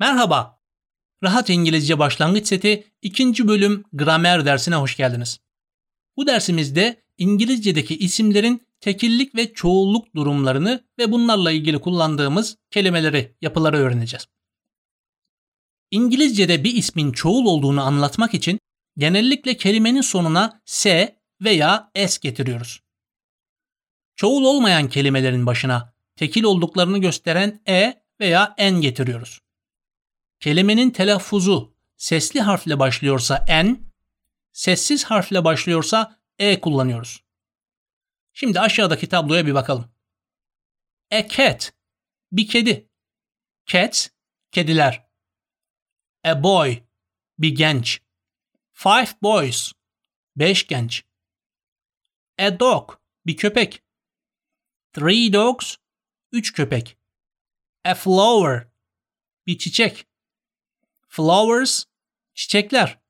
Merhaba. Rahat İngilizce Başlangıç Seti 2. bölüm gramer dersine hoş geldiniz. Bu dersimizde İngilizce'deki isimlerin tekillik ve çoğulluk durumlarını ve bunlarla ilgili kullandığımız kelimeleri, yapıları öğreneceğiz. İngilizce'de bir ismin çoğul olduğunu anlatmak için genellikle kelimenin sonuna s veya s getiriyoruz. Çoğul olmayan kelimelerin başına tekil olduklarını gösteren e veya n getiriyoruz. Kelimenin telaffuzu sesli harfle başlıyorsa n, sessiz harfle başlıyorsa e kullanıyoruz. Şimdi aşağıdaki tabloya bir bakalım. A cat, bir kedi. Cats, kediler. A boy, bir genç. Five boys, beş genç. A dog, bir köpek. Three dogs, üç köpek. A flower, bir çiçek. Flowers, çiçekler.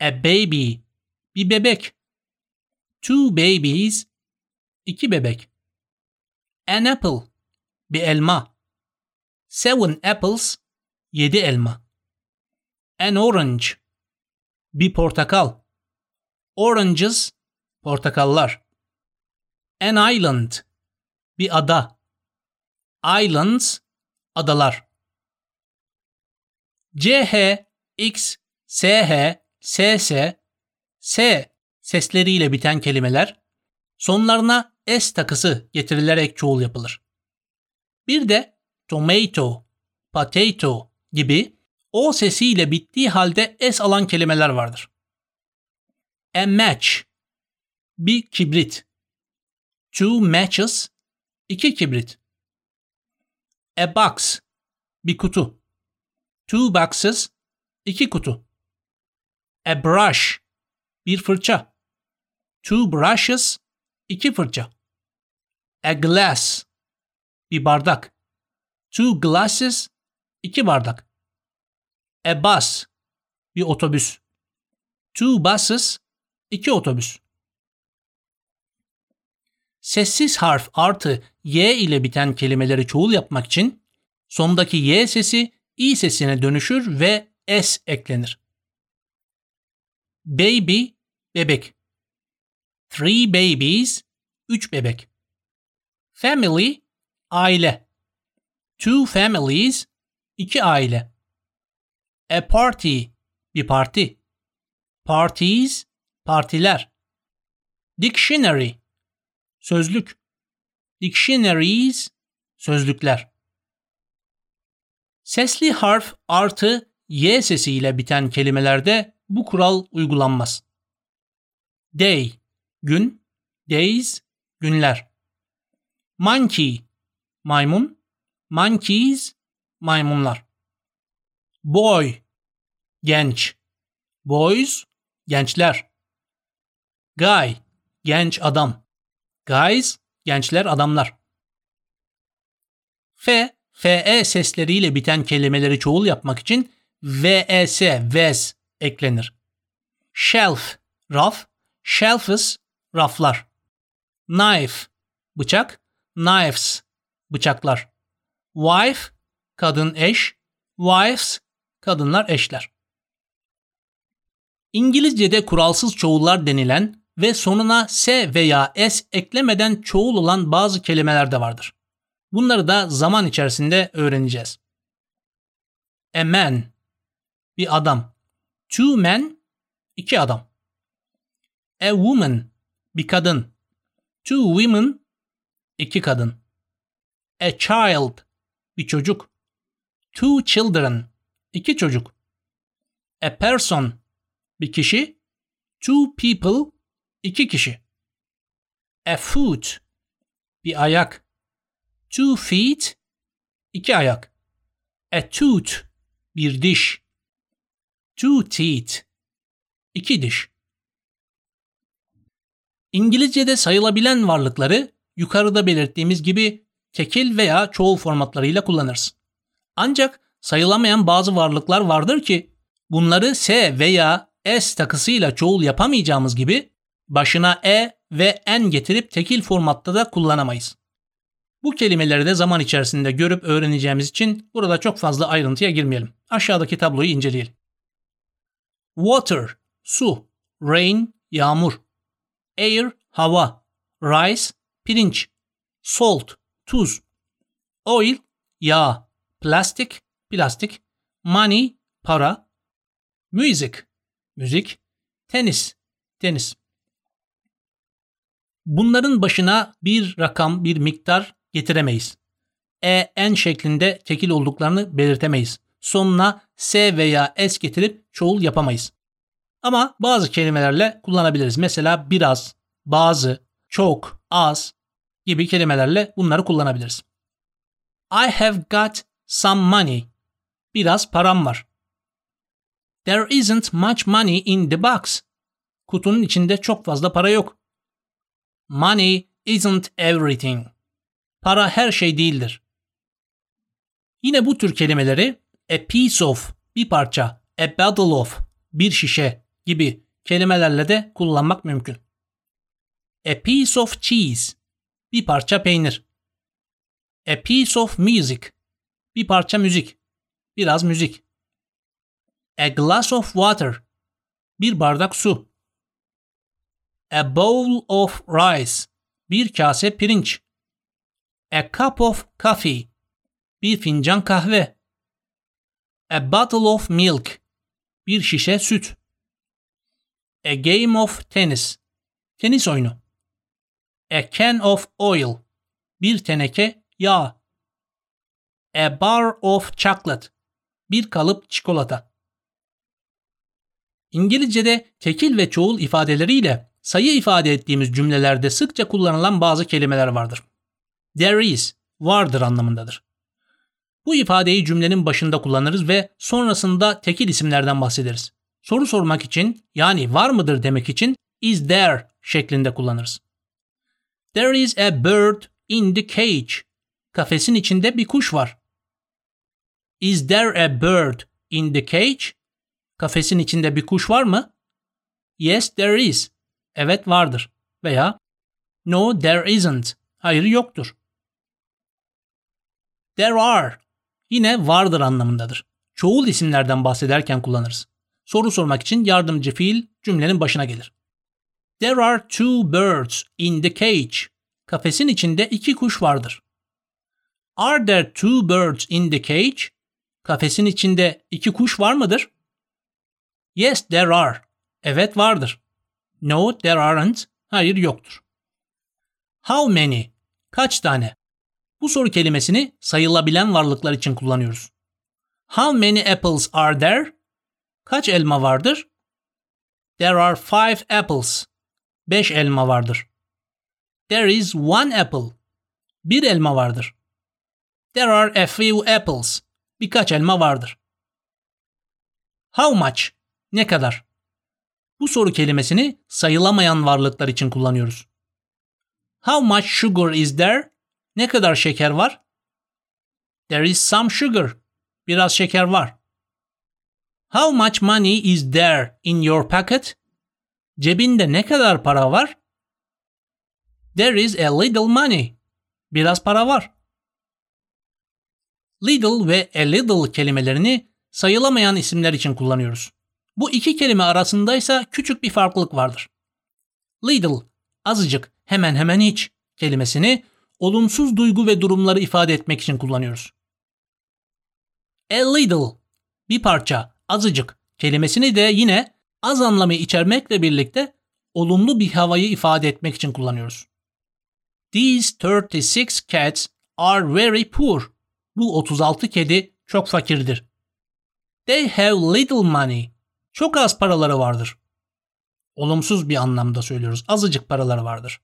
A baby, bir bebek. Two babies, iki bebek. An apple, bir elma. Seven apples, yedi elma. An orange, bir portakal. Oranges, portakallar. An island, bir ada. Islands, adalar. CH, X, SH, SS, S sesleriyle biten kelimeler sonlarına S takısı getirilerek çoğul yapılır. Bir de tomato, potato gibi O sesiyle bittiği halde S alan kelimeler vardır. A match, bir kibrit. Two matches, iki kibrit. A box, bir kutu. Two boxes, iki kutu. A brush, bir fırça. Two brushes, iki fırça. A glass, bir bardak. Two glasses, iki bardak. A bus, bir otobüs. Two buses, iki otobüs. Sessiz harf artı y ile biten kelimeleri çoğul yapmak için sondaki y sesi i sesine dönüşür ve s eklenir. Baby, bebek. Three babies, üç bebek. Family, aile. Two families, iki aile. A party, bir parti. Parties, partiler. Dictionary, sözlük. Dictionaries, sözlükler. Sesli harf artı y sesiyle biten kelimelerde bu kural uygulanmaz. Day, gün, days, günler. Monkey, maymun, monkeys, maymunlar. Boy, genç. Boys, gençler. Guy, genç adam. Guys, gençler adamlar. F, FE sesleriyle biten kelimeleri çoğul yapmak için VES, VES eklenir. Shelf, raf, shelves, raflar. Knife, bıçak, knives, bıçaklar. Wife, kadın eş, wives, kadınlar eşler. İngilizce'de kuralsız çoğullar denilen ve sonuna s veya s eklemeden çoğul olan bazı kelimeler de vardır. Bunları da zaman içerisinde öğreneceğiz. A man, bir adam. Two men, iki adam. A woman, bir kadın. Two women, iki kadın. A child, bir çocuk. Two children, iki çocuk. A person, bir kişi. Two people, iki kişi. A foot, bir ayak. Two feet, iki ayak. A tooth, bir diş. Two teeth, iki diş. İngilizce'de sayılabilen varlıkları yukarıda belirttiğimiz gibi tekil veya çoğul formatlarıyla kullanırız. Ancak sayılamayan bazı varlıklar vardır ki bunları S veya S takısıyla çoğul yapamayacağımız gibi başına E ve N getirip tekil formatta da kullanamayız. Bu kelimeleri de zaman içerisinde görüp öğreneceğimiz için burada çok fazla ayrıntıya girmeyelim. Aşağıdaki tabloyu inceleyelim. Water, su, rain, yağmur, air, hava, rice, pirinç, salt, tuz, oil, yağ, plastik, plastik, money, para, music, müzik, tenis, tenis. Bunların başına bir rakam, bir miktar getiremeyiz. E, N şeklinde tekil olduklarını belirtemeyiz. Sonuna S veya S getirip çoğul yapamayız. Ama bazı kelimelerle kullanabiliriz. Mesela biraz, bazı, çok, az gibi kelimelerle bunları kullanabiliriz. I have got some money. Biraz param var. There isn't much money in the box. Kutunun içinde çok fazla para yok. Money isn't everything. Para her şey değildir. Yine bu tür kelimeleri a piece of bir parça, a bottle of bir şişe gibi kelimelerle de kullanmak mümkün. A piece of cheese bir parça peynir. A piece of music bir parça müzik. Biraz müzik. A glass of water bir bardak su. A bowl of rice bir kase pirinç. A cup of coffee bir fincan kahve. A bottle of milk bir şişe süt. A game of tennis tenis oyunu. A can of oil bir teneke yağ. A bar of chocolate bir kalıp çikolata. İngilizce'de tekil ve çoğul ifadeleriyle sayı ifade ettiğimiz cümlelerde sıkça kullanılan bazı kelimeler vardır. There is, vardır anlamındadır. Bu ifadeyi cümlenin başında kullanırız ve sonrasında tekil isimlerden bahsederiz. Soru sormak için yani var mıdır demek için is there şeklinde kullanırız. There is a bird in the cage. Kafesin içinde bir kuş var. Is there a bird in the cage? Kafesin içinde bir kuş var mı? Yes, there is. Evet vardır. Veya No, there isn't. Hayır yoktur. There are. Yine vardır anlamındadır. Çoğul isimlerden bahsederken kullanırız. Soru sormak için yardımcı fiil cümlenin başına gelir. There are two birds in the cage. Kafesin içinde iki kuş vardır. Are there two birds in the cage? Kafesin içinde iki kuş var mıdır? Yes, there are. Evet vardır. No, there aren't. Hayır yoktur. How many? Kaç tane? Bu soru kelimesini sayılabilen varlıklar için kullanıyoruz. How many apples are there? Kaç elma vardır? There are five apples. Beş elma vardır. There is one apple. Bir elma vardır. There are a few apples. Birkaç elma vardır. How much? Ne kadar? Bu soru kelimesini sayılamayan varlıklar için kullanıyoruz. How much sugar is there? Ne kadar şeker var? There is some sugar. Biraz şeker var. How much money is there in your pocket? Cebinde ne kadar para var? There is a little money. Biraz para var. Little ve a little kelimelerini sayılamayan isimler için kullanıyoruz. Bu iki kelime arasındaysa küçük bir farklılık vardır. Little, azıcık, hemen hemen hiç kelimesini olumsuz duygu ve durumları ifade etmek için kullanıyoruz. A little, bir parça, azıcık kelimesini de yine az anlamı içermekle birlikte olumlu bir havayı ifade etmek için kullanıyoruz. These 36 cats are very poor. Bu 36 kedi çok fakirdir. They have little money. Çok az paraları vardır. Olumsuz bir anlamda söylüyoruz. Azıcık paraları vardır.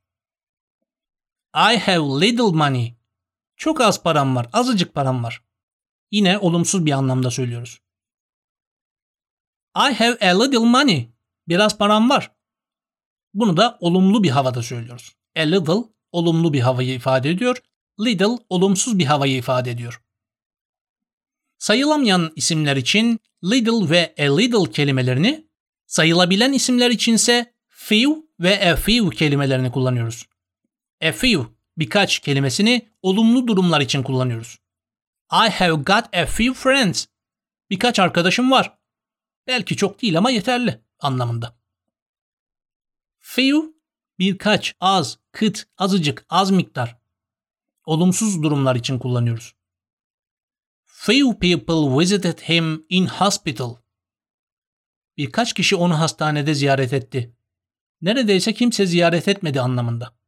I have little money. Çok az param var, azıcık param var. Yine olumsuz bir anlamda söylüyoruz. I have a little money. Biraz param var. Bunu da olumlu bir havada söylüyoruz. A little olumlu bir havayı ifade ediyor. Little olumsuz bir havayı ifade ediyor. Sayılamayan isimler için little ve a little kelimelerini, sayılabilen isimler içinse few ve a few kelimelerini kullanıyoruz. A few birkaç kelimesini olumlu durumlar için kullanıyoruz. I have got a few friends. Birkaç arkadaşım var. Belki çok değil ama yeterli anlamında. Few birkaç, az, kıt, azıcık, az miktar. Olumsuz durumlar için kullanıyoruz. Few people visited him in hospital. Birkaç kişi onu hastanede ziyaret etti. Neredeyse kimse ziyaret etmedi anlamında.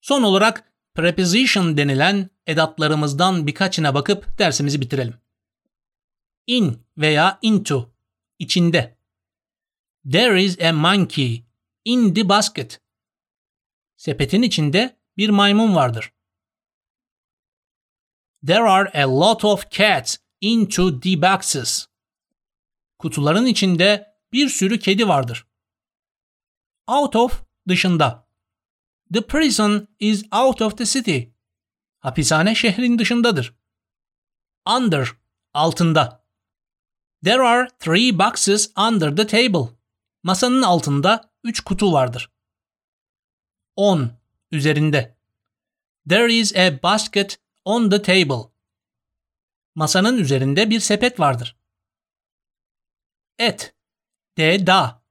Son olarak preposition denilen edatlarımızdan birkaçına bakıp dersimizi bitirelim. In veya into, içinde. There is a monkey in the basket. Sepetin içinde bir maymun vardır. There are a lot of cats into the boxes. Kutuların içinde bir sürü kedi vardır. Out of dışında. The prison is out of the city. Hapishane şehrin dışındadır. Under altında. There are three boxes under the table. Masanın altında üç kutu vardır. On üzerinde. There is a basket on the table. Masanın üzerinde bir sepet vardır. At de da.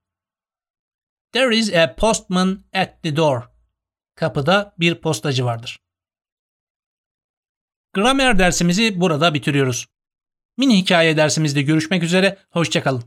There is a postman at the door. Kapıda bir postacı vardır. Gramer dersimizi burada bitiriyoruz. Mini hikaye dersimizde görüşmek üzere, hoşçakalın.